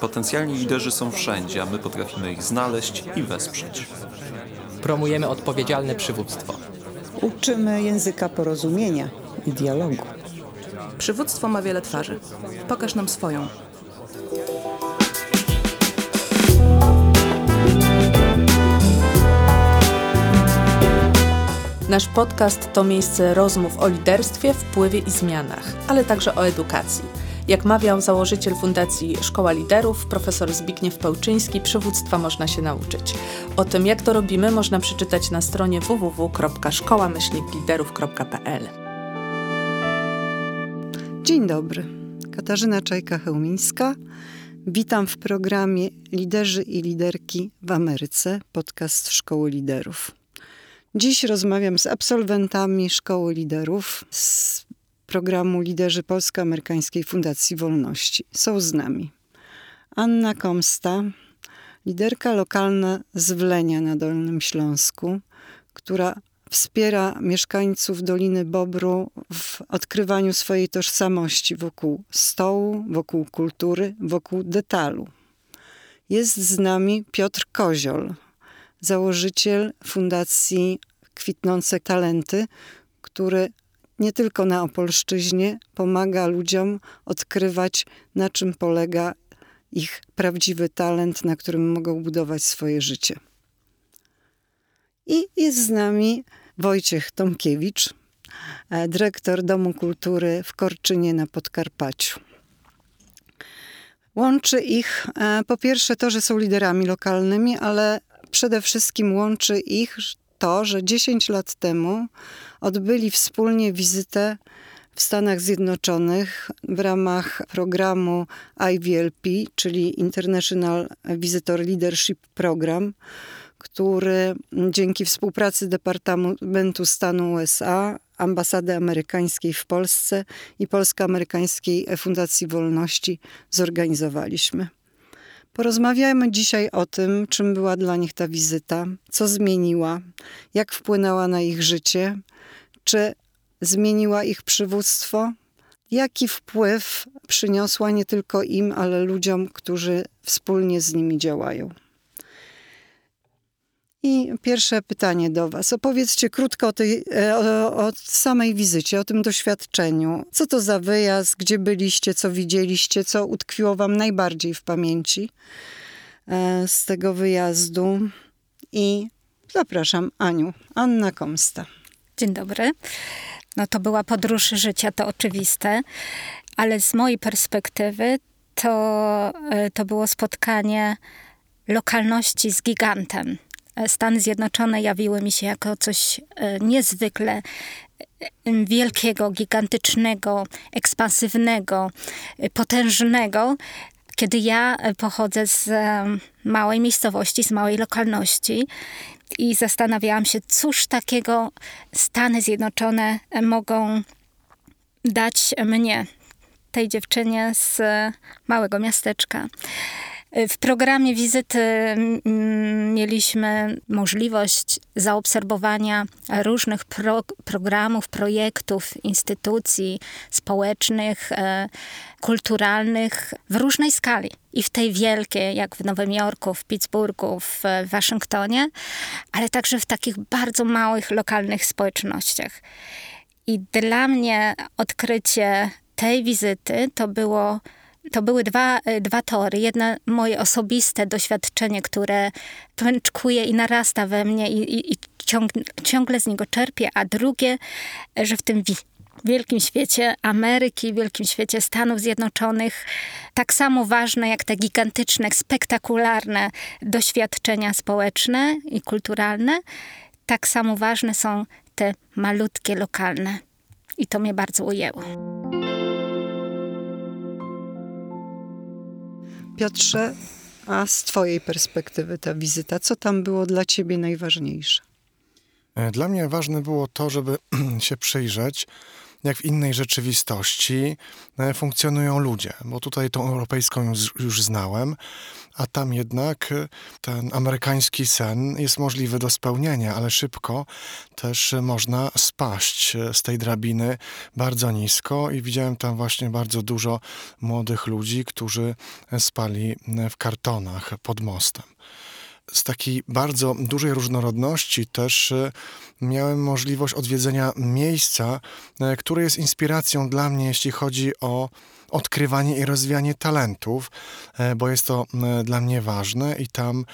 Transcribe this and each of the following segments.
Potencjalni liderzy są wszędzie, a my potrafimy ich znaleźć i wesprzeć. Promujemy odpowiedzialne przywództwo. Uczymy języka porozumienia i dialogu. Przywództwo ma wiele twarzy. Pokaż nam swoją. Nasz podcast to miejsce rozmów o liderstwie, wpływie i zmianach, ale także o edukacji. Jak mawiał założyciel Fundacji Szkoła Liderów, profesor Zbigniew Pełczyński, przywództwa można się nauczyć. O tym, jak to robimy, można przeczytać na stronie www.szkołamyślnikliderów.pl. Dzień dobry. Katarzyna Czajka-Chełmińska. Witam w programie Liderzy i Liderki w Ameryce, podcast Szkoły Liderów. Dziś rozmawiam z absolwentami Szkoły Liderów z programu Liderzy Polsko-Amerykańskiej Fundacji Wolności. Są z nami Anna Komsta, liderka lokalna z Wlenia na Dolnym Śląsku, która wspiera mieszkańców Doliny Bobru w odkrywaniu swojej tożsamości wokół stołu, wokół kultury, wokół detalu. Jest z nami Piotr Koziol, założyciel Fundacji Kwitnące Talenty, który nie tylko na Opolszczyźnie pomaga ludziom odkrywać, na czym polega ich prawdziwy talent, na którym mogą budować swoje życie. I jest z nami Wojciech Tomkiewicz, e, dyrektor Domu Kultury w Korczynie na Podkarpaciu. Łączy ich e, po pierwsze to, że są liderami lokalnymi, ale przede wszystkim łączy ich to, że 10 lat temu odbyli wspólnie wizytę w Stanach Zjednoczonych w ramach programu IVLP, czyli International Visitor Leadership Program, który dzięki współpracy Departamentu Stanu USA, Ambasady Amerykańskiej w Polsce i Polsko-Amerykańskiej Fundacji Wolności zorganizowaliśmy. Porozmawiajmy dzisiaj o tym, czym była dla nich ta wizyta, co zmieniła, jak wpłynęła na ich życie, czy zmieniła ich przywództwo, jaki wpływ przyniosła nie tylko im, ale ludziom, którzy wspólnie z nimi działają. I pierwsze pytanie do Was. Opowiedzcie krótko o, tej, e, o, o, samej wizycie, o tym doświadczeniu. Co to za wyjazd, gdzie byliście, co widzieliście, co utkwiło Wam najbardziej w pamięci e, z tego wyjazdu. I zapraszam Aniu, Anna Komsta. Dzień dobry. No to była podróż życia, to oczywiste, ale z mojej perspektywy to, e, to było spotkanie lokalności z gigantem Stany Zjednoczone jawiły mi się jako coś e, niezwykle e, wielkiego, gigantycznego, ekspansywnego, e, potężnego. Kiedy ja pochodzę z małej miejscowości, z małej lokalności i zastanawiałam się, cóż takiego Stany Zjednoczone mogą dać mnie, tej dziewczynie z małego miasteczka. W programie wizyty mm, mieliśmy możliwość zaobserwowania różnych pro programów, projektów, instytucji społecznych, e, kulturalnych w różnej skali. I w tej wielkiej, jak w Nowym Jorku, w Pittsburghu, w Waszyngtonie, ale także w takich bardzo małych, lokalnych społecznościach. I dla mnie odkrycie tej wizyty to było to były dwa, e, dwa tory. Jedno moje osobiste doświadczenie, które pęczkuje i narasta we mnie i, i, i ciągle, ciągle z niego czerpię, a drugie, że w tym wielkim świecie Ameryki, wielkim świecie Stanów Zjednoczonych, tak samo ważne jak te gigantyczne, spektakularne doświadczenia społeczne i kulturalne, tak samo ważne są te malutkie, lokalne. I to mnie bardzo ujęło. Piotrze, a z Twojej perspektywy ta wizyta, co tam było dla Ciebie najważniejsze? E, dla mnie ważne było to, żeby się przyjrzeć jak w innej rzeczywistości e, funkcjonują ludzie, bo tutaj tą europejską już, już znałem, a tam jednak e, ten amerykański sen jest możliwy do spełnienia, ale szybko też można spaść e, z tej drabiny bardzo nisko i widziałem tam właśnie bardzo dużo młodych ludzi, którzy spali w kartonach pod mostem z takiej bardzo dużej różnorodności też e, miałem możliwość odwiedzenia miejsca, e, które jest inspiracją dla mnie, jeśli chodzi o odkrywanie i rozwijanie talentów, e, bo jest to dla mnie ważne i tam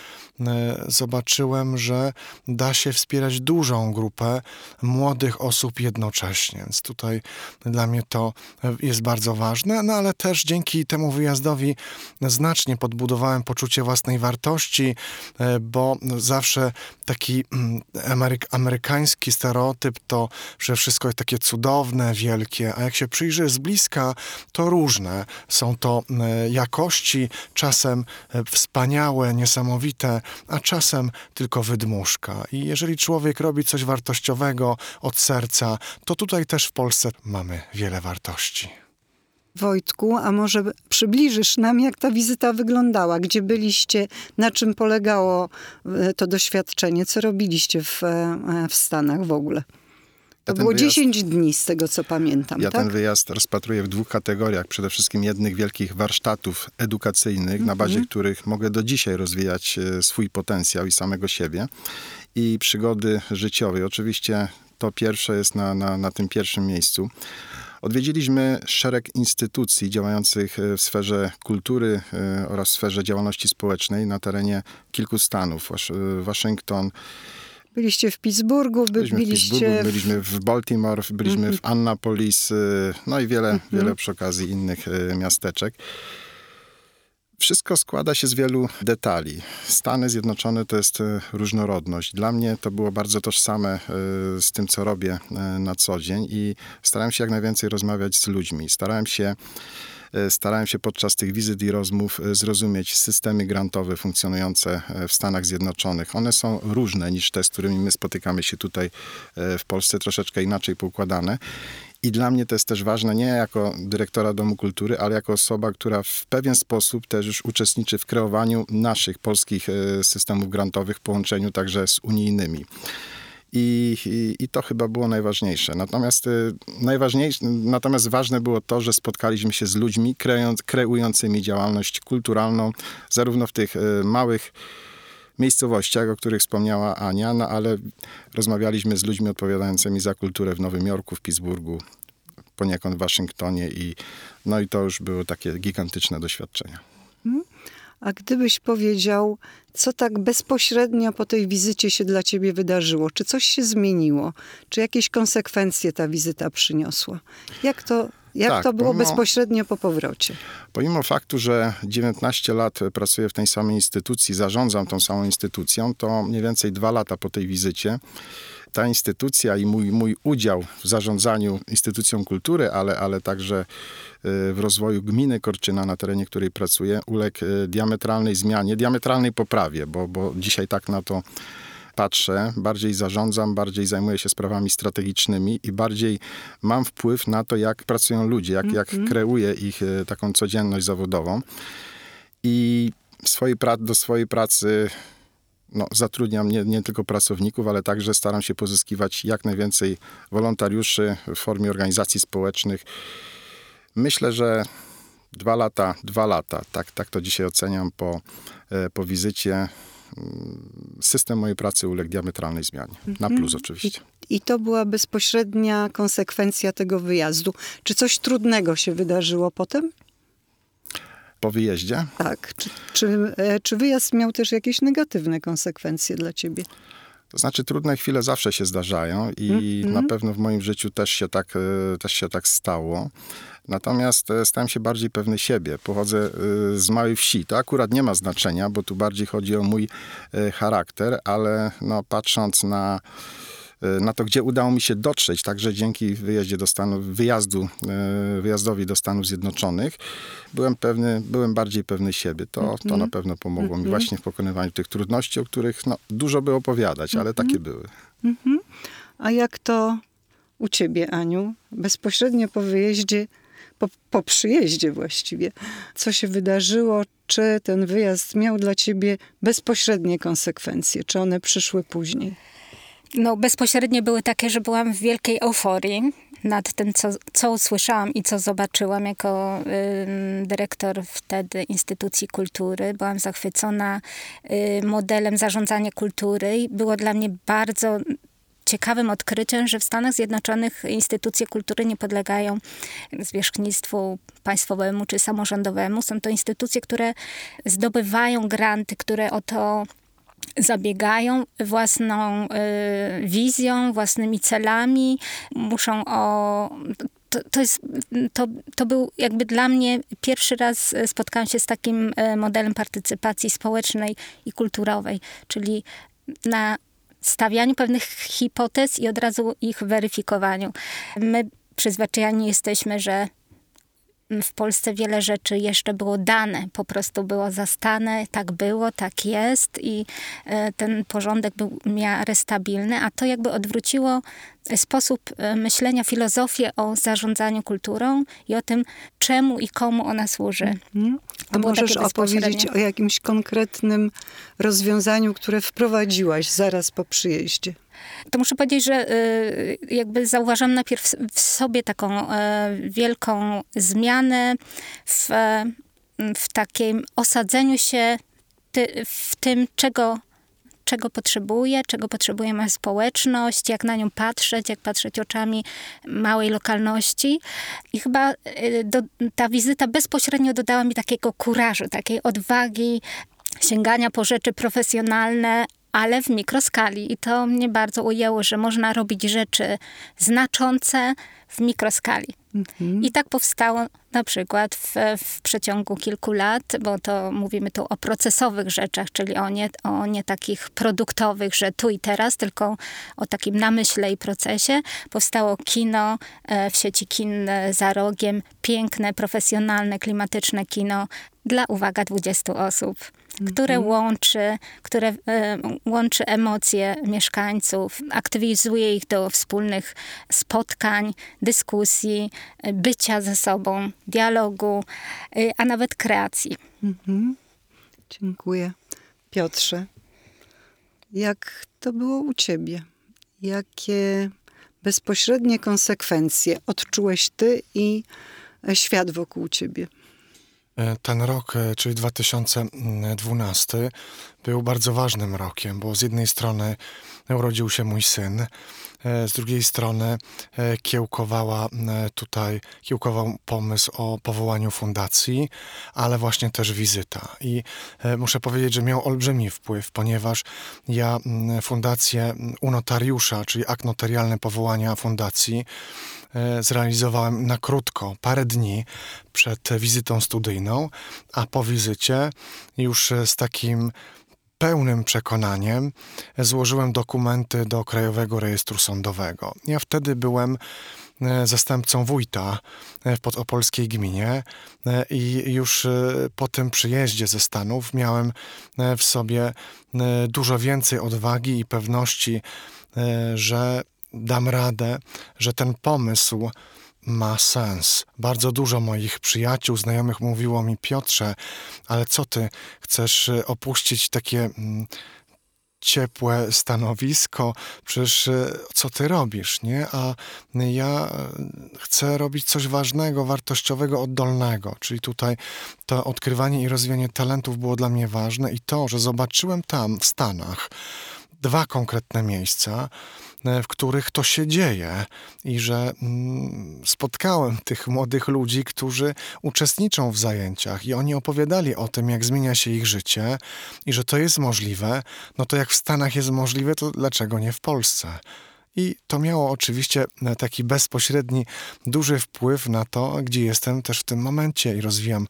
zobaczyłem, że da się wspierać dużą grupę młodych osób jednocześnie. Więc tutaj dla mnie to jest bardzo ważne, no ale też dzięki temu wyjazdowi znacznie podbudowałem poczucie własnej wartości, bo zawsze taki ameryk amerykański stereotyp to, że wszystko jest takie cudowne, wielkie, a jak się przyjrzy z bliska, to różne. Są to e, jakości, czasem e, wspaniałe, niesamowite, a czasem tylko wydmuszka. I jeżeli człowiek robi coś wartościowego od serca, to tutaj też w Polsce mamy wiele wartości. Wojtku, a może przybliżysz nam, jak ta wizyta wyglądała? Gdzie byliście? Na czym polegało e, to doświadczenie? Co robiliście w, w Stanach w ogóle? To ja było wyjazd, 10 dni z tego, co pamiętam, Ja tak? ten wyjazd rozpatruję w dwóch kategoriach. Przede wszystkim jednych wielkich warsztatów edukacyjnych, mm -hmm. na bazie Mhm. których mogę do dzisiaj rozwijać e, swój potencjał i samego siebie. I przygody życiowej. Oczywiście to pierwsze jest na, na, na tym pierwszym miejscu. Odwiedziliśmy szereg instytucji działających w sferze kultury oraz w sferze działalności społecznej na terenie kilku stanów. Waszyngton, Byliście w Pittsburghu, by, byliśmy, byliście w Pittsburghu, byliśmy w Baltimore, byliśmy Mhm. w Annapolis, no i wiele, wiele przy okazji innych miasteczek. Wszystko składa się z wielu detali. Stany Zjednoczone to jest różnorodność. Dla mnie to było bardzo tożsame z tym, co robię na co dzień i starałem się jak najwięcej rozmawiać z ludźmi. Starałem się starałem się podczas tych wizyt i rozmów zrozumieć systemy grantowe funkcjonujące w Stanach Zjednoczonych. One są różne niż te, z którymi my spotykamy się tutaj w Polsce, troszeczkę inaczej poukładane. I dla mnie to jest też ważne, nie jako dyrektora Domu Kultury, ale jako osoba, która w pewien sposób też już uczestniczy w kreowaniu naszych polskich systemów grantowych w połączeniu także z unijnymi. I, i, I, to chyba było najważniejsze. Natomiast, y, najważniejsze, natomiast ważne było to, że spotkaliśmy się z ludźmi kreując, kreującymi działalność kulturalną, zarówno w tych y, małych miejscowościach, o których wspomniała Ania, no ale rozmawialiśmy z ludźmi odpowiadającymi za kulturę w Nowym Jorku, w Pittsburghu, poniekąd w Waszyngtonie i no i to już było takie gigantyczne doświadczenia. A gdybyś powiedział, co tak bezpośrednio po tej wizycie się dla ciebie wydarzyło? Czy coś się zmieniło? Czy jakieś konsekwencje ta wizyta przyniosła? Jak to, jak tak, to było pomimo, bezpośrednio po powrocie? Pomimo faktu, że 19 lat pracuję w tej samej instytucji, zarządzam tą samą instytucją, to mniej więcej dwa lata po tej wizycie ta instytucja i mój, mój udział w zarządzaniu instytucją kultury, ale, ale także w rozwoju gminy Korczyna, na terenie której pracuję, uległ diametralnej zmianie, diametralnej poprawie, bo, bo dzisiaj tak na to patrzę, bardziej zarządzam, bardziej zajmuję się sprawami strategicznymi i bardziej mam wpływ na to, jak pracują ludzie, jak, mm -hmm. jak kreuję ich taką codzienność zawodową. I swojej do swojej pracy no, zatrudniam nie, nie, tylko pracowników, ale także staram się pozyskiwać jak najwięcej wolontariuszy w formie organizacji społecznych. Myślę, że dwa lata, dwa lata, tak, tak to dzisiaj oceniam po, po wizycie. System mojej pracy uległ diametralnej zmianie. Na plus oczywiście. I, I to była bezpośrednia konsekwencja tego wyjazdu. Czy coś trudnego się wydarzyło potem? Po wyjeździe? Tak. Czy, czy, czy wyjazd miał też jakieś negatywne konsekwencje dla ciebie? To znaczy, trudne chwile zawsze się zdarzają i mm -hmm. na pewno w moim życiu też się tak, też się tak stało. Natomiast stałem się bardziej pewny siebie. Pochodzę z małej wsi. To akurat nie ma znaczenia, bo tu bardziej chodzi o mój charakter, ale no, patrząc na na to, gdzie udało mi się dotrzeć, także dzięki wyjeździe do Stanów, wyjazdu, wyjazdowi do Stanów Zjednoczonych, byłem pewny, byłem bardziej pewny siebie. To, mm -hmm. to na pewno pomogło mm -hmm. mi właśnie w pokonywaniu tych trudności, o których no, dużo by opowiadać, ale mm -hmm. takie były. A jak to u ciebie, Aniu, bezpośrednio po wyjeździe, po, po przyjeździe właściwie. Co się wydarzyło? Czy ten wyjazd miał dla ciebie bezpośrednie konsekwencje? Czy one przyszły później? No, bezpośrednie były takie, że byłam w wielkiej euforii nad tym, co, co usłyszałam i co zobaczyłam jako y, dyrektor wtedy Instytucji Kultury. Byłam zachwycona y, modelem zarządzania kultury i było dla mnie bardzo ciekawym odkryciem, że w Stanach Zjednoczonych instytucje kultury nie podlegają zwierzchnictwu państwowemu czy samorządowemu. Są to instytucje, które zdobywają granty, które o to zabiegają własną y, wizją, własnymi celami, muszą o. To, to, jest, to, to był jakby dla mnie pierwszy raz spotkałam się z takim y, modelem partycypacji społecznej i kulturowej, czyli na stawianiu pewnych hipotez i od razu ich weryfikowaniu. My przyzwyczajeni jesteśmy, że w Polsce wiele rzeczy jeszcze było dane, po prostu było zastane, tak było, tak jest i e, ten porządek był w miarę stabilny, a to jakby odwróciło sposób e, myślenia, filozofię o zarządzaniu kulturą i o tym, czemu i komu ona służy. Mhm. A możesz opowiedzieć o jakimś konkretnym rozwiązaniu, które wprowadziłaś zaraz po przyjeździe? To muszę powiedzieć, że y, jakby zauważam najpierw w sobie taką e, wielką zmianę w, w takim osadzeniu się w tym, czego czego potrzebuje, czego potrzebuje moja społeczność, jak na nią patrzeć, jak patrzeć oczami małej lokalności. I chyba y, do, ta wizyta bezpośrednio dodała mi takiego kurażu, takiej odwagi, sięgania po rzeczy profesjonalne, ale w mikroskali. I to mnie bardzo ujęło, że można robić rzeczy znaczące w mikroskali. Mhm. I tak powstało na przykład w, w przeciągu kilku lat, bo to mówimy tu o procesowych rzeczach, czyli o nie, o nie takich produktowych, że tu i teraz, tylko o takim namyśle i procesie. Powstało kino e, w sieci kin za rogiem, piękne, profesjonalne, klimatyczne kino dla, uwaga, 20 osób które mhm. łączy, które e, łączy emocje mieszkańców, aktywizuje ich do wspólnych spotkań, dyskusji, e, bycia ze sobą, dialogu, e, a nawet kreacji. Mhm. Dziękuję. Piotrze, jak to było u ciebie? Jakie bezpośrednie konsekwencje odczułeś ty i świat wokół ciebie? E, ten rok, e, czyli 2012, był bardzo ważnym rokiem, bo z jednej strony urodził się mój syn, z drugiej strony kiełkowała tutaj, kiełkował pomysł o powołaniu fundacji, ale właśnie też wizyta. I muszę powiedzieć, że miał olbrzymi wpływ, ponieważ ja fundację u notariusza, czyli akt notarialny powołania fundacji, E, zrealizowałem na krótko, parę dni przed wizytą studyjną, a po wizycie już z takim pełnym przekonaniem złożyłem dokumenty do Krajowego Rejestru Sądowego. Ja wtedy byłem e, zastępcą wójta w podopolskiej gminie e, i już po tym przyjeździe ze Stanów miałem w sobie dużo więcej odwagi i pewności, że dam radę, że ten pomysł ma sens. Bardzo dużo moich przyjaciół, znajomych mówiło mi, Piotrze, ale co ty chcesz y, opuścić takie mm, ciepłe stanowisko? Przecież y, co ty robisz, nie? A ja y, chcę robić coś ważnego, wartościowego, oddolnego. Czyli tutaj to odkrywanie i rozwijanie talentów było dla mnie ważne i to, że zobaczyłem tam w Stanach dwa konkretne miejsca, E, w których to się dzieje i że mm, spotkałem tych młodych ludzi, którzy uczestniczą w zajęciach i oni opowiadali o tym, jak zmienia się ich życie i że to jest możliwe, no to jak w Stanach jest możliwe, to dlaczego nie w Polsce? I to miało oczywiście e, taki bezpośredni, duży wpływ na to, gdzie jestem też w tym momencie i rozwijam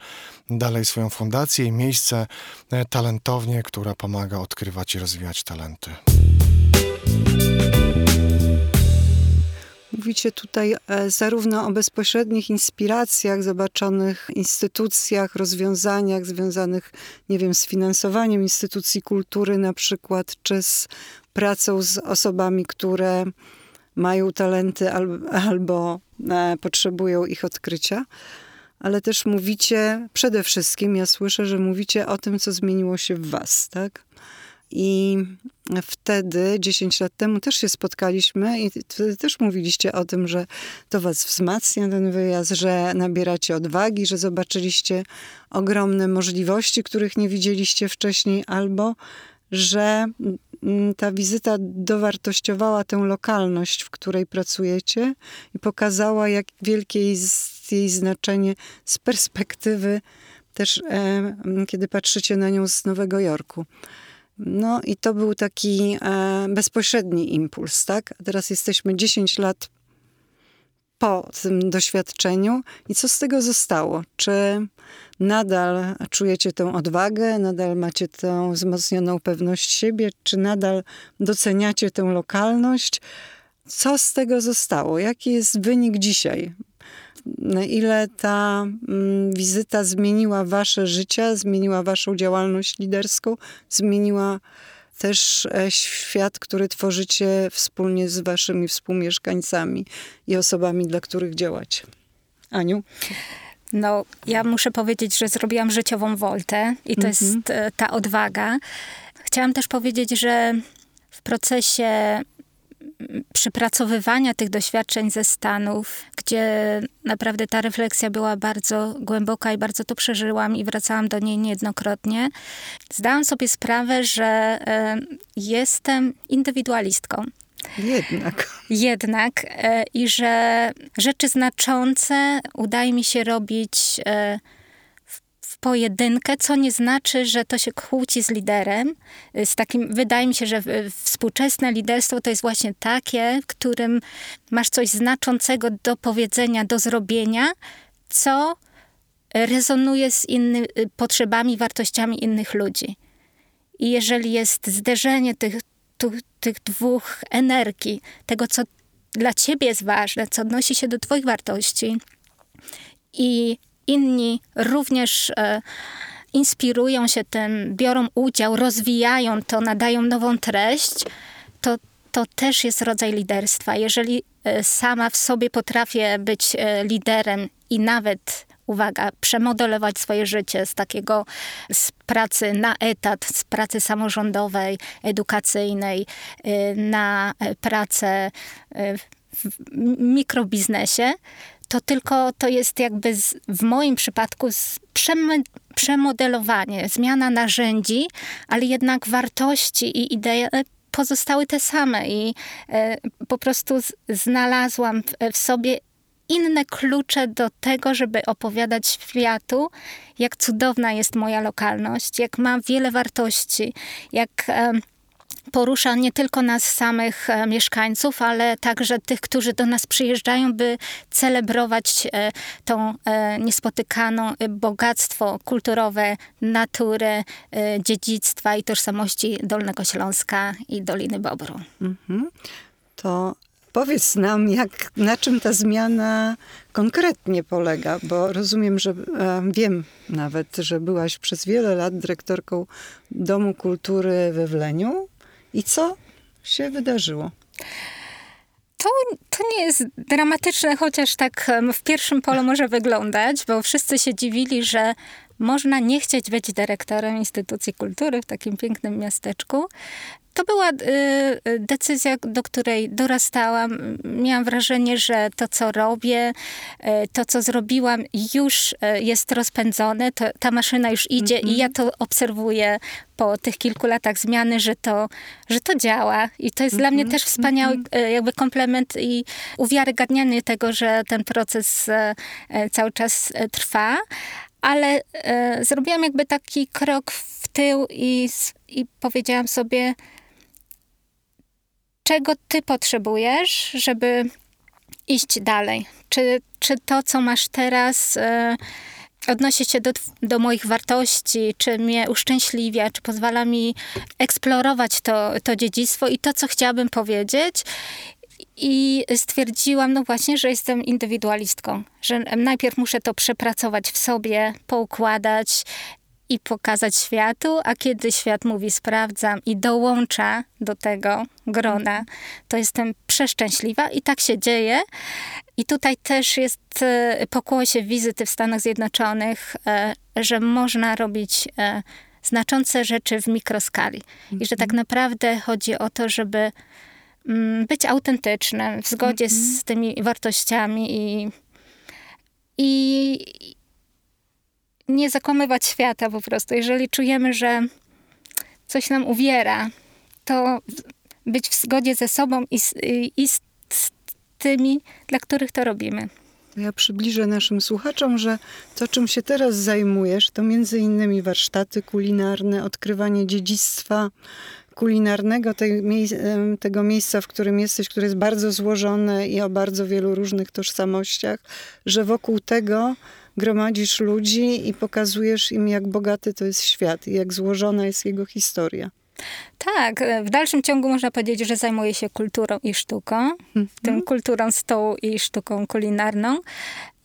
dalej swoją fundację i miejsce e, talentownie, która pomaga odkrywać i rozwijać talenty. Mówicie tutaj e, zarówno o bezpośrednich inspiracjach, zobaczonych instytucjach, rozwiązaniach związanych, nie wiem, z finansowaniem instytucji kultury na przykład, czy z pracą z osobami, które mają talenty albo, e, potrzebują ich odkrycia, ale też mówicie, przede wszystkim ja słyszę, że mówicie o tym, co zmieniło się w was, tak? I wtedy, 10 lat temu, też się spotkaliśmy i wtedy też mówiliście o tym, że to was wzmacnia ten wyjazd, że nabieracie odwagi, że zobaczyliście ogromne możliwości, których nie widzieliście wcześniej, albo że ta wizyta dowartościowała tę lokalność, w której pracujecie i pokazała, jak wielkie jest jej znaczenie z perspektywy też, e, kiedy patrzycie na nią z Nowego Jorku. No i to był taki e, bezpośredni impuls, tak? Teraz jesteśmy 10 lat po tym doświadczeniu i co z tego zostało? Czy nadal czujecie tę odwagę, nadal macie tę wzmocnioną pewność siebie, czy nadal doceniacie tę lokalność? Co z tego zostało? Jaki jest wynik dzisiaj? Na ile ta mm, wizyta zmieniła wasze życie, zmieniła waszą działalność liderską, zmieniła też e, świat, który tworzycie wspólnie z waszymi współmieszkańcami i osobami, dla których działacie. Aniu? No, ja muszę powiedzieć, że zrobiłam życiową woltę i to jest e, ta odwaga. Chciałam też powiedzieć, że w procesie przypracowywania tych doświadczeń ze Stanów, gdzie naprawdę ta refleksja była bardzo głęboka i bardzo to przeżyłam i wracałam do niej niejednokrotnie, zdałam sobie sprawę, że e, jestem indywidualistką. Jednak. Jednak e, i że rzeczy znaczące udaje mi się robić e, pojedynkę, co nie znaczy, że to się kłóci z liderem. Z takim, wydaje mi się, że współczesne liderstwo to jest właśnie takie, w którym masz coś znaczącego do powiedzenia, do zrobienia, co rezonuje z innymi potrzebami, wartościami innych ludzi. I jeżeli jest zderzenie tych, tu, tych dwóch energii, tego, co dla ciebie jest ważne, co odnosi się do twoich wartości i inni również e, inspirują się tym, biorą udział, rozwijają to, nadają nową treść, to, to też jest rodzaj liderstwa. Jeżeli e, sama w sobie potrafię być e, liderem i nawet uwaga, przemodelować swoje życie z takiego, z pracy na etat, z pracy samorządowej, edukacyjnej, na pracę w mikrobiznesie, to tylko to jest jakby z, w moim przypadku przemodelowanie, zmiana narzędzi, ale jednak wartości i idee pozostały te same i e, po prostu z, znalazłam w, w sobie inne klucze do tego, żeby opowiadać światu, jak cudowna jest moja lokalność, jak ma wiele wartości, jak e, porusza nie tylko nas samych e, mieszkańców, ale także tych, którzy do nas przyjeżdżają, by celebrować e, tą e, niespotykaną bogactwo kulturowe, natury, e, dziedzictwa i tożsamości Dolnego Śląska i Doliny Bobru. Mhm. To powiedz nam, jak, na czym ta zmiana konkretnie polega, bo rozumiem, że wiem nawet, że byłaś przez wiele lat dyrektorką Domu Kultury we Wleniu. I co się wydarzyło? To, to nie jest dramatyczne, chociaż tak w pierwszym polu może wyglądać, bo wszyscy się dziwili, że można nie chcieć być dyrektorem instytucji kultury w takim pięknym miasteczku. To była y, decyzja, do której dorastałam. Miałam wrażenie, że to, co robię, y, to, co zrobiłam, już y, jest rozpędzone. To, ta maszyna już idzie i ja to obserwuję po tych kilku latach zmiany, że to, że to działa. I to jest dla mnie też wspaniały y, jakby komplement i uwiarygadnianie tego, że ten proces cały czas trwa. Ale zrobiłam jakby taki krok w tył i, i powiedziałam sobie, czego ty potrzebujesz, żeby iść dalej. Czy, czy to, co masz teraz, e, odnosi się do, do moich wartości, czy mnie uszczęśliwia, czy pozwala mi eksplorować to, to dziedzictwo i to, co chciałabym powiedzieć. I stwierdziłam, no właśnie, że jestem indywidualistką, że najpierw muszę to przepracować w sobie, poukładać i pokazać światu, a kiedy świat mówi sprawdzam i dołącza do tego grona, to jestem przeszczęśliwa i tak się dzieje. I tutaj też jest e, pokłosie wizyty w Stanach Zjednoczonych, e, że można robić e, znaczące rzeczy w mikroskali. I że tak naprawdę chodzi o to, żeby mm, być autentycznym, w zgodzie z tymi wartościami i, i nie zakłamywać świata po prostu. Jeżeli czujemy, że coś nam uwiera, to być w zgodzie ze sobą i z, i z, tymi, dla których to robimy. Ja przybliżę naszym słuchaczom, że to, czym się teraz zajmujesz, to między innymi warsztaty kulinarne, odkrywanie dziedzictwa kulinarnego tej, tego miejsca, w którym jesteś, które jest bardzo złożone i o bardzo wielu różnych tożsamościach, że wokół tego gromadzisz ludzi i pokazujesz im, jak bogaty to jest świat i jak złożona jest jego historia. Tak, w dalszym ciągu można powiedzieć, że zajmuję się kulturą i sztuką, w tym kulturą stołu i sztuką kulinarną.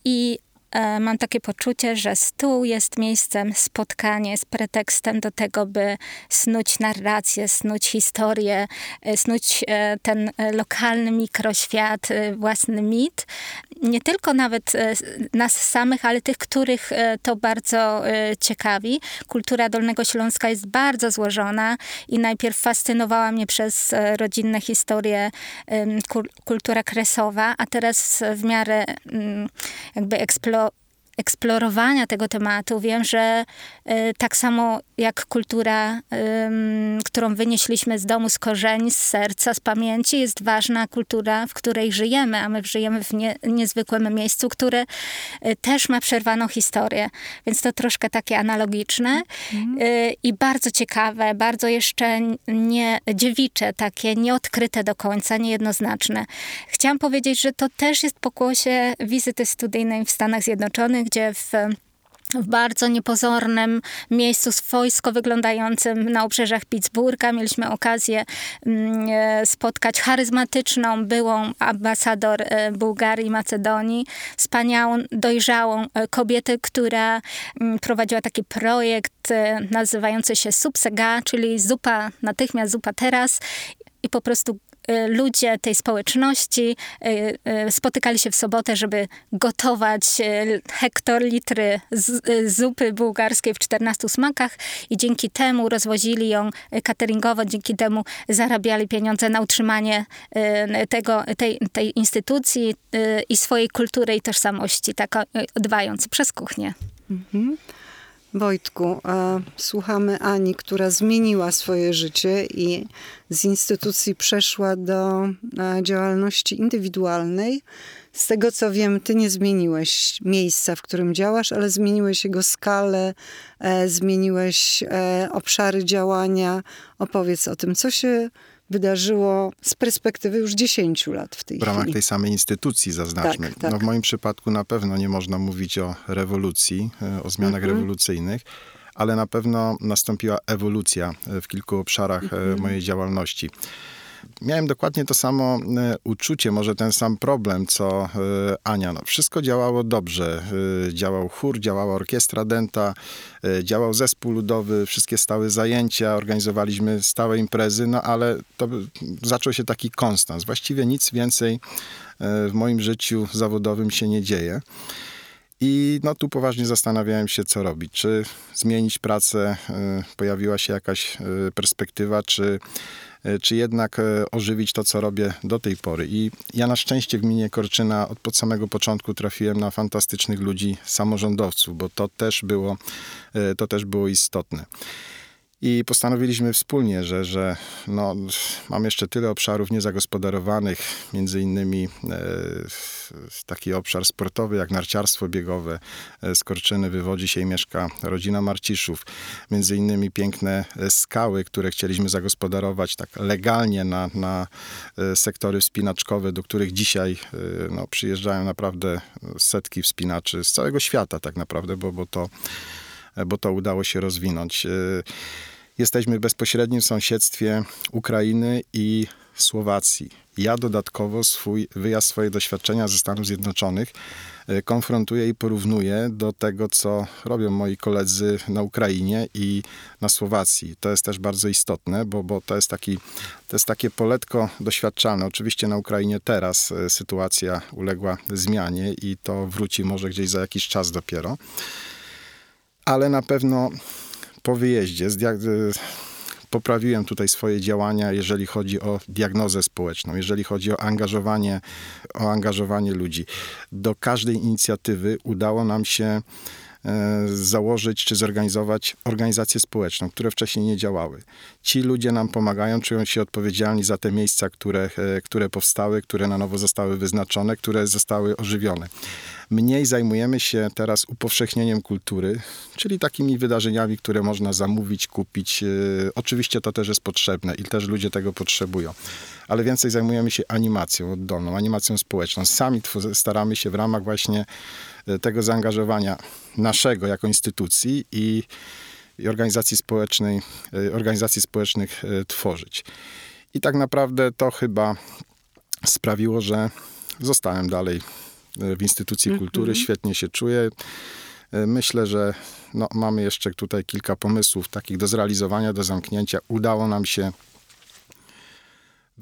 I E, mam takie poczucie, że stół jest miejscem spotkania, jest pretekstem do tego, by snuć narrację, snuć historię, e, snuć e, ten lokalny mikroświat, własny mit. Nie tylko nawet nas samych, ale tych, których to bardzo ciekawi. Kultura Dolnego Śląska jest bardzo złożona i najpierw fascynowała mnie przez rodzinne historie kultura kresowa, a teraz w miarę mm, jakby eksplorowania eksplorowania tego tematu wiem, że y, tak samo jak kultura, którą wynieśliśmy z domu, z korzeni, z serca, z pamięci, jest ważna kultura, w której żyjemy, a my żyjemy w nie, niezwykłym miejscu, które y, też ma przerwaną historię. Więc to troszkę takie analogiczne mhm. i bardzo ciekawe, bardzo jeszcze nie dziewicze, takie nieodkryte do końca, niejednoznaczne. Chciałam powiedzieć, że to też jest pokłosie wizyty studyjnej w Stanach Zjednoczonych, gdzie w w bardzo niepozornym miejscu swojsko wyglądającym na obrzeżach Pittsburgha. Mieliśmy okazję mm, e, spotkać charyzmatyczną byłą ambasador e, Bułgarii i Macedonii, wspaniałą, dojrzałą e, kobietę, która mm, prowadziła taki projekt nazywający się Subsega, czyli zupa natychmiast, zupa teraz i po prostu ludzie tej społeczności y, y, spotykali się w sobotę, żeby gotować hektolitry zupy bułgarskiej w 14 smakach i dzięki temu rozwozili ją cateringowo, dzięki temu zarabiali pieniądze na utrzymanie tego, tej, tej instytucji i swojej kultury i tożsamości, tak dbając przez kuchnię. Mhm. Wojtku, słuchamy Ani, która zmieniła swoje życie i z instytucji przeszła do działalności indywidualnej. Z tego co wiem, ty nie zmieniłeś miejsca, w którym działasz, ale zmieniłeś jego skalę, e, zmieniłeś e, obszary działania. Opowiedz o tym, co się wydarzyło z perspektywy już 10 lat w tej W ramach chwili. tej samej instytucji zaznaczmy. Tak, tak. No w moim przypadku na pewno nie można mówić o rewolucji, e, o zmianach mhm. rewolucyjnych, ale na pewno nastąpiła ewolucja e, w kilku obszarach e, mhm. mojej działalności miałem dokładnie to samo e, uczucie, może ten sam problem, co e, Ania. No, wszystko działało dobrze. E, działał chór, działała orkiestra denta, działał zespół ludowy, wszystkie stałe zajęcia, organizowaliśmy stałe imprezy, no ale to zaczął się taki konstans. Właściwie nic więcej w moim życiu zawodowym się nie dzieje. I no tu poważnie zastanawiałem się, co robić. Czy zmienić pracę, pojawiła się jakaś perspektywa, czy czy jednak e, ożywić to, co robię do tej pory. I ja na szczęście w gminie Korczyna od, od samego początku trafiłem na fantastycznych ludzi, samorządowców, bo to też było, e, to też było istotne. I postanowiliśmy wspólnie, że, że no, mam jeszcze tyle obszarów niezagospodarowanych, między innymi e, taki obszar sportowy jak narciarstwo biegowe. E, z Korczyny wywodzi się i mieszka rodzina Marciszów. Między innymi piękne e, skały, które chcieliśmy zagospodarować tak legalnie na, na e, sektory wspinaczkowe, do których dzisiaj e, no, przyjeżdżają naprawdę setki wspinaczy z całego świata tak naprawdę, bo, bo to bo to udało się rozwinąć. Jesteśmy w bezpośrednim sąsiedztwie Ukrainy i Słowacji. Ja dodatkowo swój wyjazd, swoje doświadczenia ze Stanów Zjednoczonych e, konfrontuję i porównuję do tego, co robią moi koledzy na Ukrainie i na Słowacji. To jest też bardzo istotne, bo, bo to, jest taki, to jest takie poletko doświadczalne. Oczywiście na Ukrainie teraz e, sytuacja uległa zmianie i to wróci może gdzieś za jakiś czas dopiero. Ale na pewno po wyjeździe poprawiłem tutaj swoje działania, jeżeli chodzi o diagnozę społeczną, jeżeli chodzi o angażowanie, o angażowanie ludzi. Do każdej inicjatywy udało nam się założyć czy zorganizować organizację społeczną, które wcześniej nie działały. Ci ludzie nam pomagają, czują się odpowiedzialni za te miejsca, które, e, które powstały, które na nowo zostały wyznaczone, które zostały ożywione. Mniej zajmujemy się teraz upowszechnieniem kultury, czyli takimi wydarzeniami, które można zamówić, kupić. E, oczywiście to też jest potrzebne i też ludzie tego potrzebują, ale więcej zajmujemy się animacją oddolną, animacją społeczną. Sami staramy się w ramach właśnie e, tego zaangażowania naszego jako instytucji i, i organizacji społecznej, e, organizacji społecznych tworzyć. I tak naprawdę to chyba sprawiło, że zostałem dalej w instytucji mhm. kultury, świetnie się czuję. E, myślę, że no, mamy jeszcze tutaj kilka pomysłów takich do zrealizowania, do zamknięcia. Udało nam się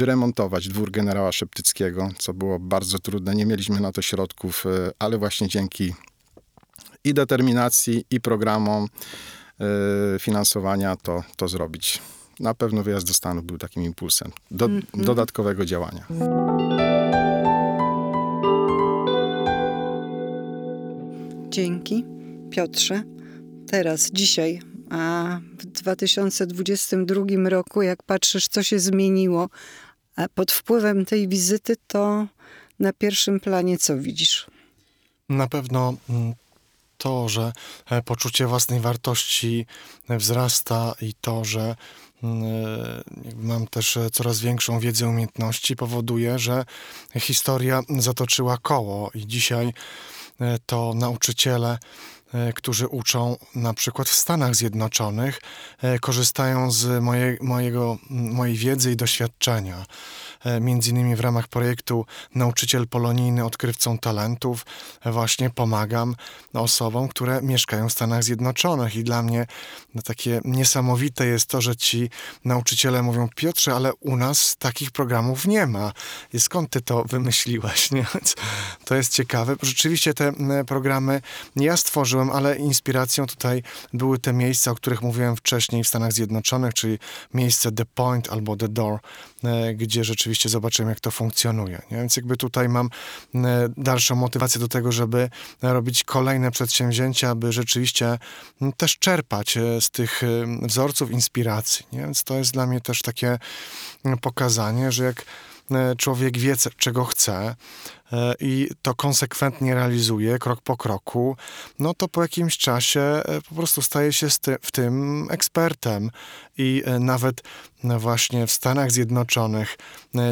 wyremontować dwór generała Szeptyckiego, co było bardzo trudne. Nie mieliśmy na to środków, e, ale właśnie dzięki i determinacji, i programom e, finansowania to, to zrobić. Na pewno wyjazd do Stanów był takim impulsem do mm -hmm. dodatkowego działania. Dzięki, Piotrze. Teraz, dzisiaj, a w 2022 roku, jak patrzysz, co się zmieniło pod wpływem tej wizyty, to na pierwszym planie co widzisz? Na pewno mm, to, że e, poczucie własnej wartości e, wzrasta i to, że mm, e, mam też coraz większą wiedzę, umiejętności, powoduje, że historia zatoczyła koło i dzisiaj E, to nauczyciele, e, którzy uczą na przykład w Stanach Zjednoczonych, e, korzystają z moje, mojego, mojej wiedzy i doświadczenia. E, między innymi w ramach projektu Nauczyciel Polonijny Odkrywcą Talentów właśnie pomagam osobom, które mieszkają w Stanach Zjednoczonych i dla mnie no, takie niesamowite jest to, że ci nauczyciele mówią Piotrze, ale u nas takich programów nie ma. I skąd ty to wymyśliłeś? Nie? To jest ciekawe. Rzeczywiście te programy ja stworzyłem, ale inspiracją tutaj były te miejsca, o których mówiłem wcześniej w Stanach Zjednoczonych, czyli miejsce The Point albo The Door, e, gdzie rzeczywiście zobaczymy, jak to funkcjonuje. Więc jakby tutaj mam e, dalszą motywację do tego, żeby robić kolejne przedsięwzięcia, aby rzeczywiście też czerpać e, z tych wzorców inspiracji. Więc to jest dla mnie też takie pokazanie, że jak człowiek wie, czego chce, E, i to konsekwentnie realizuje krok po kroku, no to po jakimś czasie e, po prostu staje się w tym ekspertem. I e, nawet właśnie w Stanach Zjednoczonych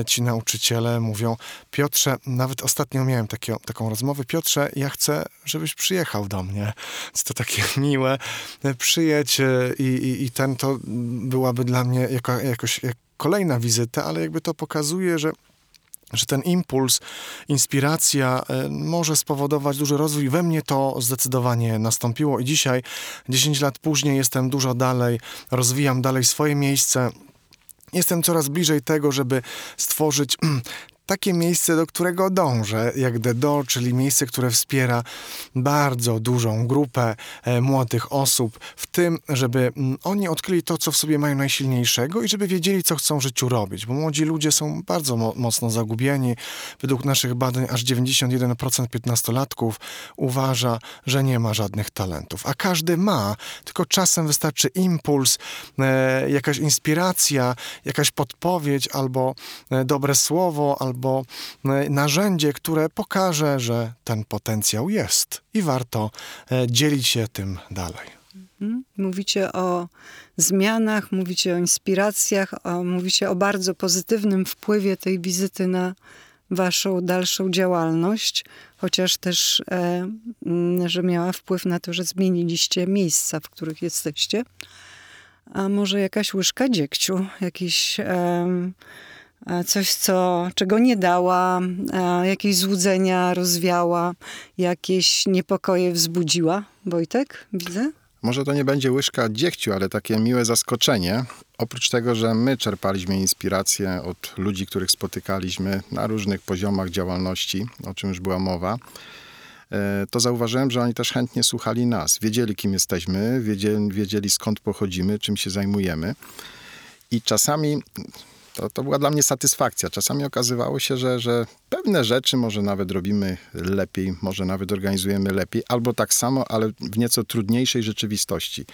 ci nauczyciele mówią: Piotrze, nawet ostatnio miałem takie, taką rozmowę, Piotrze, ja chcę, żebyś przyjechał do mnie. Jest to takie miłe, przyjedź i, i, i ten to byłaby dla mnie jako, jakoś jak kolejna wizyta, ale jakby to pokazuje, że że ten impuls, inspiracja e, może spowodować duży rozwój. We mnie to zdecydowanie nastąpiło i dzisiaj, 10 lat później, jestem dużo dalej, rozwijam dalej swoje miejsce. Jestem coraz bliżej tego, żeby stworzyć takie miejsce, do którego dążę, jak The Door, czyli miejsce, które wspiera bardzo dużą grupę e, młodych osób w tym, żeby mm, oni odkryli to, co w sobie mają najsilniejszego i żeby wiedzieli, co chcą w życiu robić, bo młodzi ludzie są bardzo mo mocno zagubieni. Według naszych badań aż 91% piętnastolatków uważa, że nie ma żadnych talentów, a każdy ma, tylko czasem wystarczy impuls, e, jakaś inspiracja, jakaś podpowiedź albo e, dobre słowo, albo albo e, narzędzie, które pokaże, że ten potencjał jest i warto e, dzielić się tym dalej. Mhm. Mówicie o zmianach, mówicie o inspiracjach, o, mówicie o bardzo pozytywnym wpływie tej wizyty na waszą dalszą działalność, chociaż też, e, że miała wpływ na to, że zmieniliście miejsca, w których jesteście. A może jakaś łyżka dziegciu, jakiś... E, coś, co, czego nie dała, e, jakieś złudzenia rozwiała, jakieś niepokoje wzbudziła. Wojtek, widzę? Może to nie będzie łyżka dziegciu, ale takie miłe zaskoczenie. Oprócz tego, że my czerpaliśmy inspirację od ludzi, których spotykaliśmy na różnych poziomach działalności, o czym już była mowa, e, to zauważyłem, że oni też chętnie słuchali nas. Wiedzieli, kim jesteśmy, wiedzieli, wiedzieli skąd pochodzimy, czym się zajmujemy. I czasami to, to była dla mnie satysfakcja. Czasami okazywało się, że, że pewne rzeczy może nawet robimy lepiej, może nawet organizujemy lepiej, albo tak samo, ale w nieco trudniejszej rzeczywistości.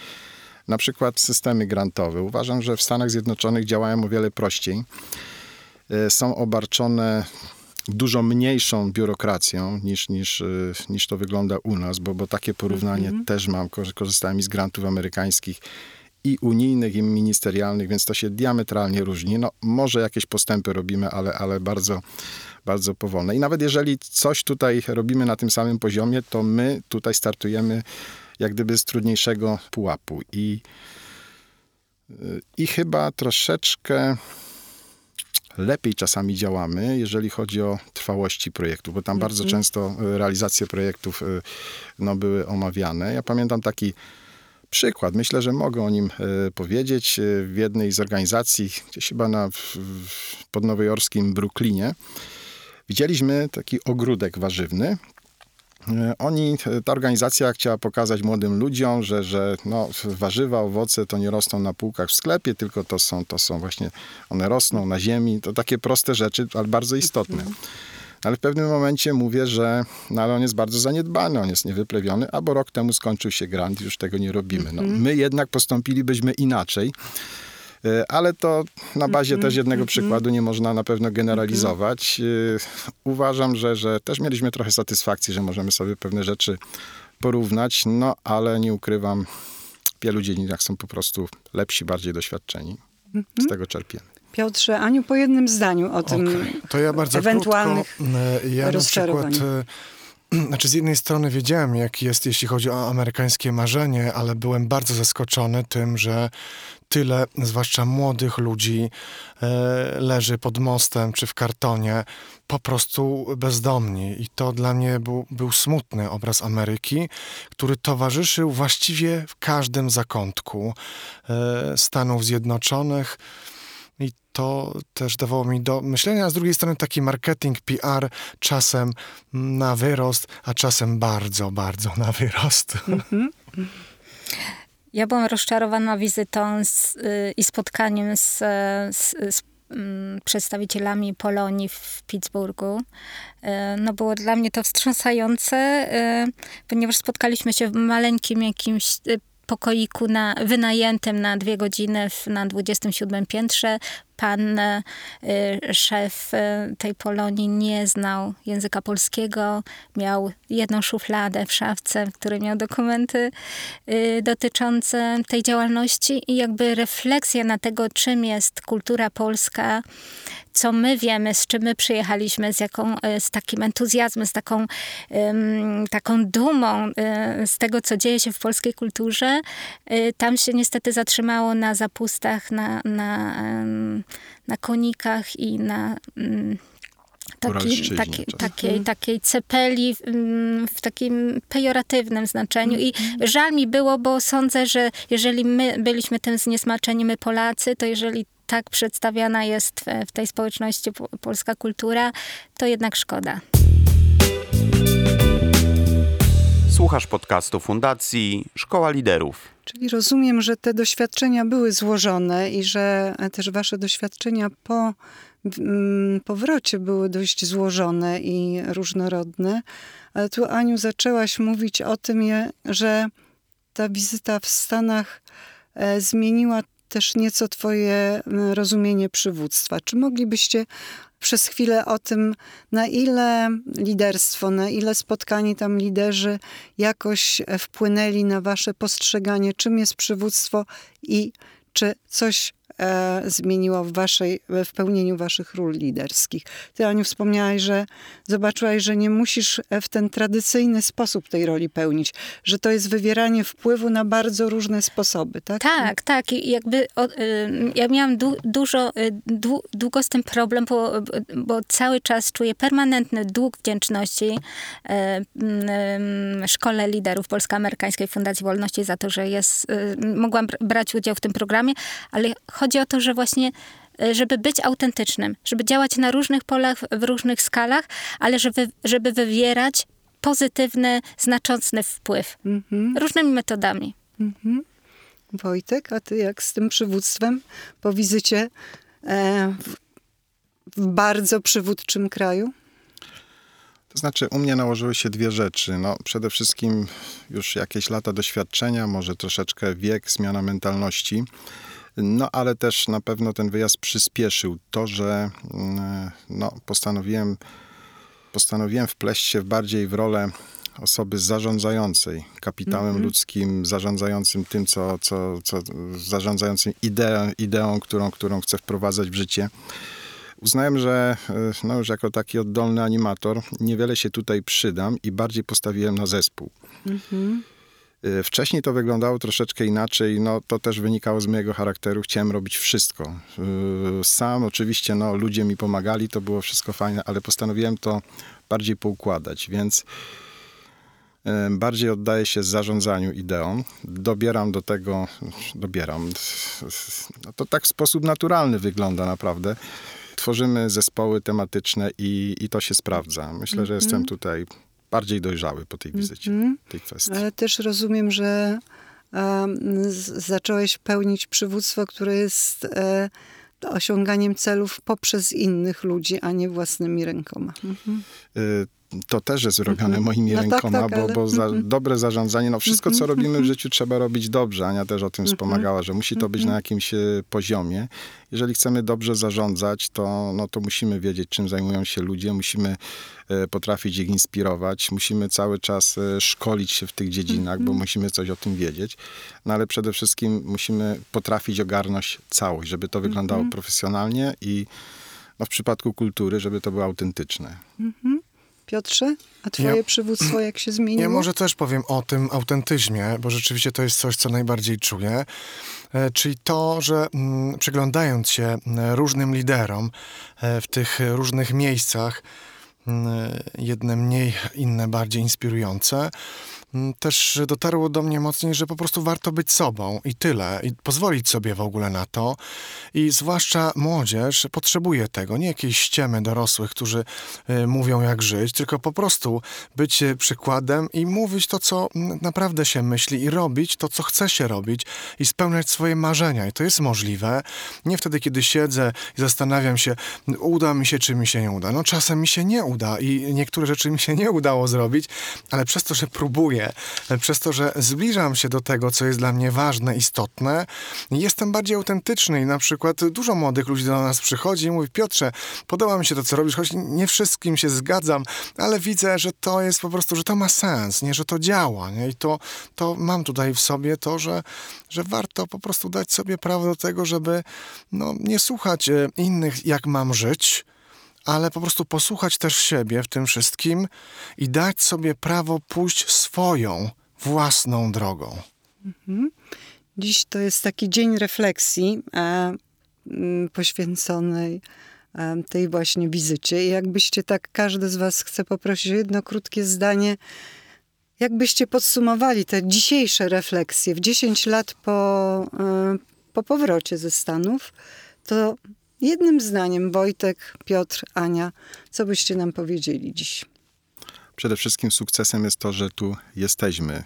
Na przykład systemy grantowe. Uważam, że w Stanach Zjednoczonych działają o wiele prościej. E, Są obarczone dużo mniejszą biurokracją niż, niż, e, niż to wygląda u nas, bo, bo takie porównanie też mam. Korzy- Korzystałem z grantów amerykańskich i unijnych, i ministerialnych, więc to się diametralnie różni. No, może jakieś postępy robimy, ale, ale bardzo, bardzo powolne. I nawet jeżeli coś tutaj robimy na tym samym poziomie, to my tutaj startujemy jak gdyby z trudniejszego pułapu. I, y, i chyba troszeczkę lepiej czasami działamy, jeżeli chodzi o trwałości projektu, bo tam bardzo często y, realizacje projektów y, no, były omawiane. Ja pamiętam taki przykład. Myślę, że mogę o nim e, powiedzieć. E, W jednej z organizacji, gdzieś chyba na, podnowojorskim Brooklynie, widzieliśmy taki ogródek warzywny. E, Oni, ta organizacja chciała pokazać młodym ludziom, że, że no, warzywa, owoce to nie rosną na półkach w sklepie, tylko to są, to są właśnie, one rosną na ziemi. To takie proste rzeczy, ale bardzo istotne. Ale w pewnym momencie mówię, że no ale on jest bardzo zaniedbany, on jest niewyplewiony, albo rok temu skończył się grant i już tego nie robimy. No, my jednak postąpilibyśmy inaczej. E, Ale to na bazie też jednego przykładu nie można na pewno generalizować. E, Uważam, że, że też mieliśmy trochę satysfakcji, że możemy sobie pewne rzeczy porównać, no ale nie ukrywam, w wielu dziedzinach są po prostu lepsi, bardziej doświadczeni. Z tego czerpiemy. Piotrze, Aniu, po jednym zdaniu o tym. Okej, To ja bardzo ewentualnych krótko. e, Ja na przykład, e, znaczy z jednej strony wiedziałem, jak jest, jeśli chodzi o amerykańskie marzenie, ale byłem bardzo zaskoczony tym, że tyle, zwłaszcza młodych ludzi, e, leży pod mostem czy w kartonie, po prostu bezdomni. I to dla mnie był, był smutny obraz Ameryki, który towarzyszył właściwie w każdym zakątku Stanów Zjednoczonych. I to też dawało mi do myślenia, a z drugiej strony taki marketing, PR czasem na wyrost, a czasem bardzo, bardzo na wyrost. Ja byłam rozczarowana wizytą z, y, i spotkaniem z, z, z mm, przedstawicielami Polonii w Pittsburghu. Y, No było dla mnie to wstrząsające, y, ponieważ spotkaliśmy się w maleńkim jakimś y, pokoiku na, wynajętym na dwie godziny w, na 27 piętrze. Pan y, szef y, tej Polonii nie znał języka polskiego, miał jedną szufladę w szafce, w której miał dokumenty y, dotyczące tej działalności i jakby refleksja na tego, czym jest kultura polska, co my wiemy, z czym my przyjechaliśmy, z, jaką, z takim entuzjazmem, z taką, taką dumą z tego, co dzieje się w polskiej kulturze. Tam się niestety zatrzymało na zapustach, na, na, na konikach i na... ym, Taki, taki, takiej, takiej cepeli w, mm, w takim pejoratywnym znaczeniu. I żal mi było, bo sądzę, że jeżeli my byliśmy tym zniesmaczeni, my Polacy, to jeżeli tak przedstawiana jest w, w tej społeczności po, polska kultura, to jednak szkoda. Słuchasz podcastu Fundacji Szkoła Liderów. Czyli rozumiem, że te doświadczenia były złożone i że też wasze doświadczenia po mm, powrocie były dość złożone i różnorodne. Ale tu, Aniu, zaczęłaś mówić o tym, że ta wizyta w Stanach e, zmieniła też nieco twoje m, rozumienie przywództwa. Czy moglibyście przez chwilę o tym, na ile liderstwo, na ile spotkani tam liderzy jakoś e, wpłynęli na wasze postrzeganie, czym jest przywództwo i czy coś zmieniło w, waszej, w pełnieniu waszych ról liderskich? Ty, Aniu, wspomniałaś, że zobaczyłaś, że nie musisz e, w ten tradycyjny sposób tej roli pełnić, że to jest wywieranie wpływu na bardzo różne sposoby, tak? Tak, tak. Jakby o, y, ja miałam du, dużo, y, dłu, długo z tym problem, bo, bo cały czas czuję permanentny dług wdzięczności y, y, Szkole Liderów Polsko-Amerykańskiej Fundacji Wolności za to, że jest, mogłam br- brać udział w tym programie, ale chodzi o to, że właśnie y, żeby być autentycznym, żeby działać na różnych polach, w różnych skalach, ale żeby, żeby wywierać pozytywny, znaczący wpływ. Różnymi metodami. Wojtek, a ty jak z tym przywództwem po wizycie e, w, w bardzo przywódczym kraju? To znaczy, u mnie nałożyły się dwie rzeczy. No, przede wszystkim już jakieś lata doświadczenia, może troszeczkę wiek, zmiana mentalności. No, ale też na pewno ten wyjazd przyspieszył to, że mm, no, postanowiłem, postanowiłem wpleść się bardziej w rolę osoby zarządzającej kapitałem ludzkim, zarządzającym tym, co, co, co zarządzającym ideą, ideą którą, którą chcę wprowadzać w życie. Uznałem, że no już jako taki oddolny animator niewiele się tutaj przydam i bardziej postawiłem na zespół. E, Wcześniej to wyglądało troszeczkę inaczej, no to też wynikało z mojego charakteru, chciałem robić wszystko. E, Sam oczywiście, no ludzie mi pomagali, to było wszystko fajne, ale postanowiłem to bardziej poukładać, więc e, bardziej oddaję się zarządzaniu ideą, dobieram do tego, dobieram, no to tak w sposób naturalny wygląda naprawdę. Tworzymy zespoły tematyczne i, i to się sprawdza. Myślę, że jestem tutaj bardziej dojrzały po tej wizycie, tej kwestii. Ale też rozumiem, że z- zacząłeś pełnić przywództwo, które jest e, osiąganiem celów poprzez innych ludzi, a nie własnymi rękoma. Mhm. Y, to też jest robione moimi No tak, rękoma, tak, bo, ale- bo za mhm. dobre zarządzanie, no wszystko, co robimy w życiu, trzeba robić dobrze. Ania też o tym wspomagała, że musi to być na jakimś e, poziomie. Jeżeli chcemy dobrze zarządzać, to, no, to musimy wiedzieć, czym zajmują się ludzie, musimy e, potrafić ich inspirować, musimy cały czas e, szkolić się w tych dziedzinach, bo musimy coś o tym wiedzieć. No ale przede wszystkim musimy potrafić ogarnąć całość, żeby to wyglądało profesjonalnie i no, w przypadku kultury, żeby to było autentyczne. Piotrze, a twoje Ja- przywództwo jak się zmieniło? Ja może też powiem o tym autentyzmie, bo rzeczywiście to jest coś, co najbardziej czuję. E, Czyli to, że mm, przyglądając się mm, różnym liderom e, w tych różnych miejscach, mm, jedne mniej, inne bardziej inspirujące, też dotarło do mnie mocniej, że po prostu warto być sobą i tyle, i pozwolić sobie w ogóle na to. I zwłaszcza młodzież potrzebuje tego, nie jakieś ściemy dorosłych, którzy y, mówią jak żyć, tylko po prostu być y, przykładem i mówić to, co mm, naprawdę się myśli i robić to, co chce się robić i spełniać swoje marzenia. I to jest możliwe. Nie wtedy, kiedy siedzę i zastanawiam się, uda mi się, czy mi się nie uda. No czasem mi się nie uda i niektóre rzeczy mi się nie udało zrobić, ale przez to, że próbuję, przez to, że zbliżam się do tego, co jest dla mnie ważne, istotne, jestem bardziej autentyczny i na przykład dużo młodych ludzi do nas przychodzi i mówi, Piotrze, podoba mi się to, co robisz, choć nie wszystkim się zgadzam, ale widzę, że to jest po prostu, że to ma sens, nie, że to działa, nie, i to, to mam tutaj w sobie to, że, że warto po prostu dać sobie prawo do tego, żeby no, nie słuchać e, innych, jak mam żyć, ale po prostu posłuchać też siebie w tym wszystkim i dać sobie prawo pójść swoją, własną drogą. Dziś to jest taki dzień refleksji e, poświęconej e, tej właśnie wizycie. I jakbyście tak, każdy z was chce poprosić o jedno krótkie zdanie, jakbyście podsumowali te dzisiejsze refleksje w 10 lat po, e, po powrocie ze Stanów, to jednym zdaniem Wojtek, Piotr, Ania, co byście nam powiedzieli dziś? Przede wszystkim sukcesem jest to, że tu jesteśmy.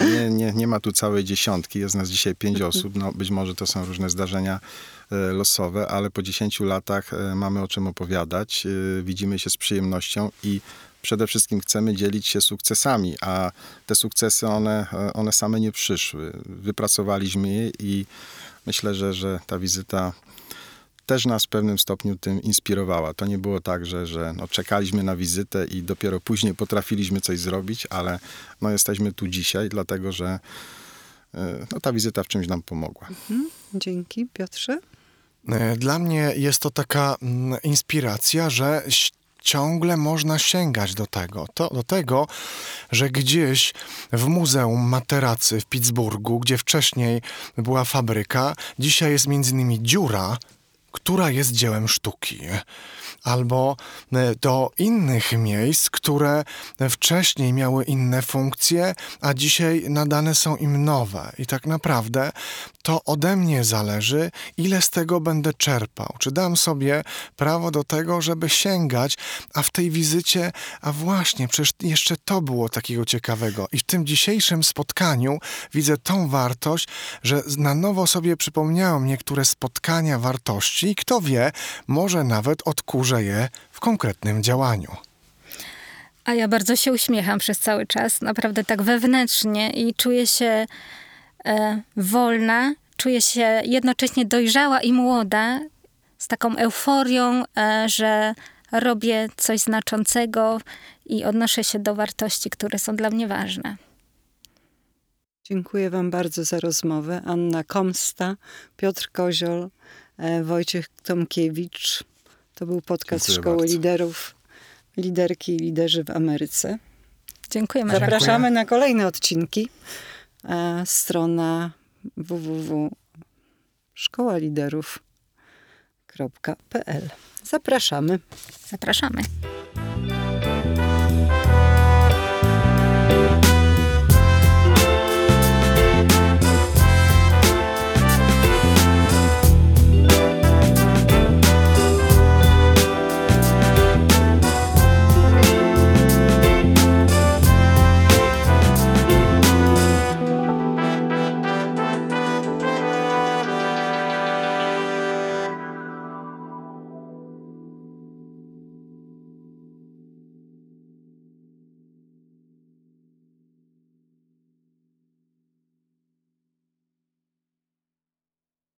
Y, Nie, nie, nie ma tu całej dziesiątki, jest nas dzisiaj pięć osób. No, być może to są różne zdarzenia e, losowe, ale po 10 latach e, mamy o czym opowiadać, y, widzimy się z przyjemnością i przede wszystkim chcemy dzielić się sukcesami, a te sukcesy, one, e, one same nie przyszły. Wypracowaliśmy je i myślę, że, że ta wizyta też nas w pewnym stopniu tym inspirowała. To nie było tak, że, że no, czekaliśmy na wizytę i dopiero później potrafiliśmy coś zrobić, ale no, jesteśmy tu dzisiaj, dlatego że e, no, ta wizyta w czymś nam pomogła. Dzięki, Piotrze. E, Dla mnie jest to taka mm, inspiracja, że ciągle można sięgać do tego. To, do tego, że gdzieś w Muzeum Materacy w Pittsburghu, gdzie wcześniej była fabryka, dzisiaj jest między innymi dziura, która jest dziełem sztuki. Albo e, do innych miejsc, które wcześniej miały inne funkcje, a dzisiaj nadane są im nowe. I tak naprawdę to ode mnie zależy, ile z tego będę czerpał. Czy dam sobie prawo do tego, żeby sięgać, a w tej wizycie, a właśnie, przecież jeszcze to było takiego ciekawego. I w tym dzisiejszym spotkaniu widzę tą wartość, że na nowo sobie przypomniałem niektóre spotkania wartości i kto wie, może nawet odkurzę je w konkretnym działaniu. A ja bardzo się uśmiecham przez cały czas, naprawdę tak wewnętrznie i czuję się wolna, czuję się jednocześnie dojrzała i młoda, z taką euforią, e, że robię coś znaczącego i odnoszę się do wartości, które są dla mnie ważne. Dziękuję Wam bardzo za rozmowę. Anna Komsta, Piotr Koziol, e, Wojciech Tomkiewicz. To był podcast Dziękuję Szkoły bardzo. Liderów, Liderki i Liderzy w Ameryce. Dziękujemy. Zapraszamy na kolejne odcinki. E, Strona www.szkołaliderów.pl Zapraszamy. Zapraszamy.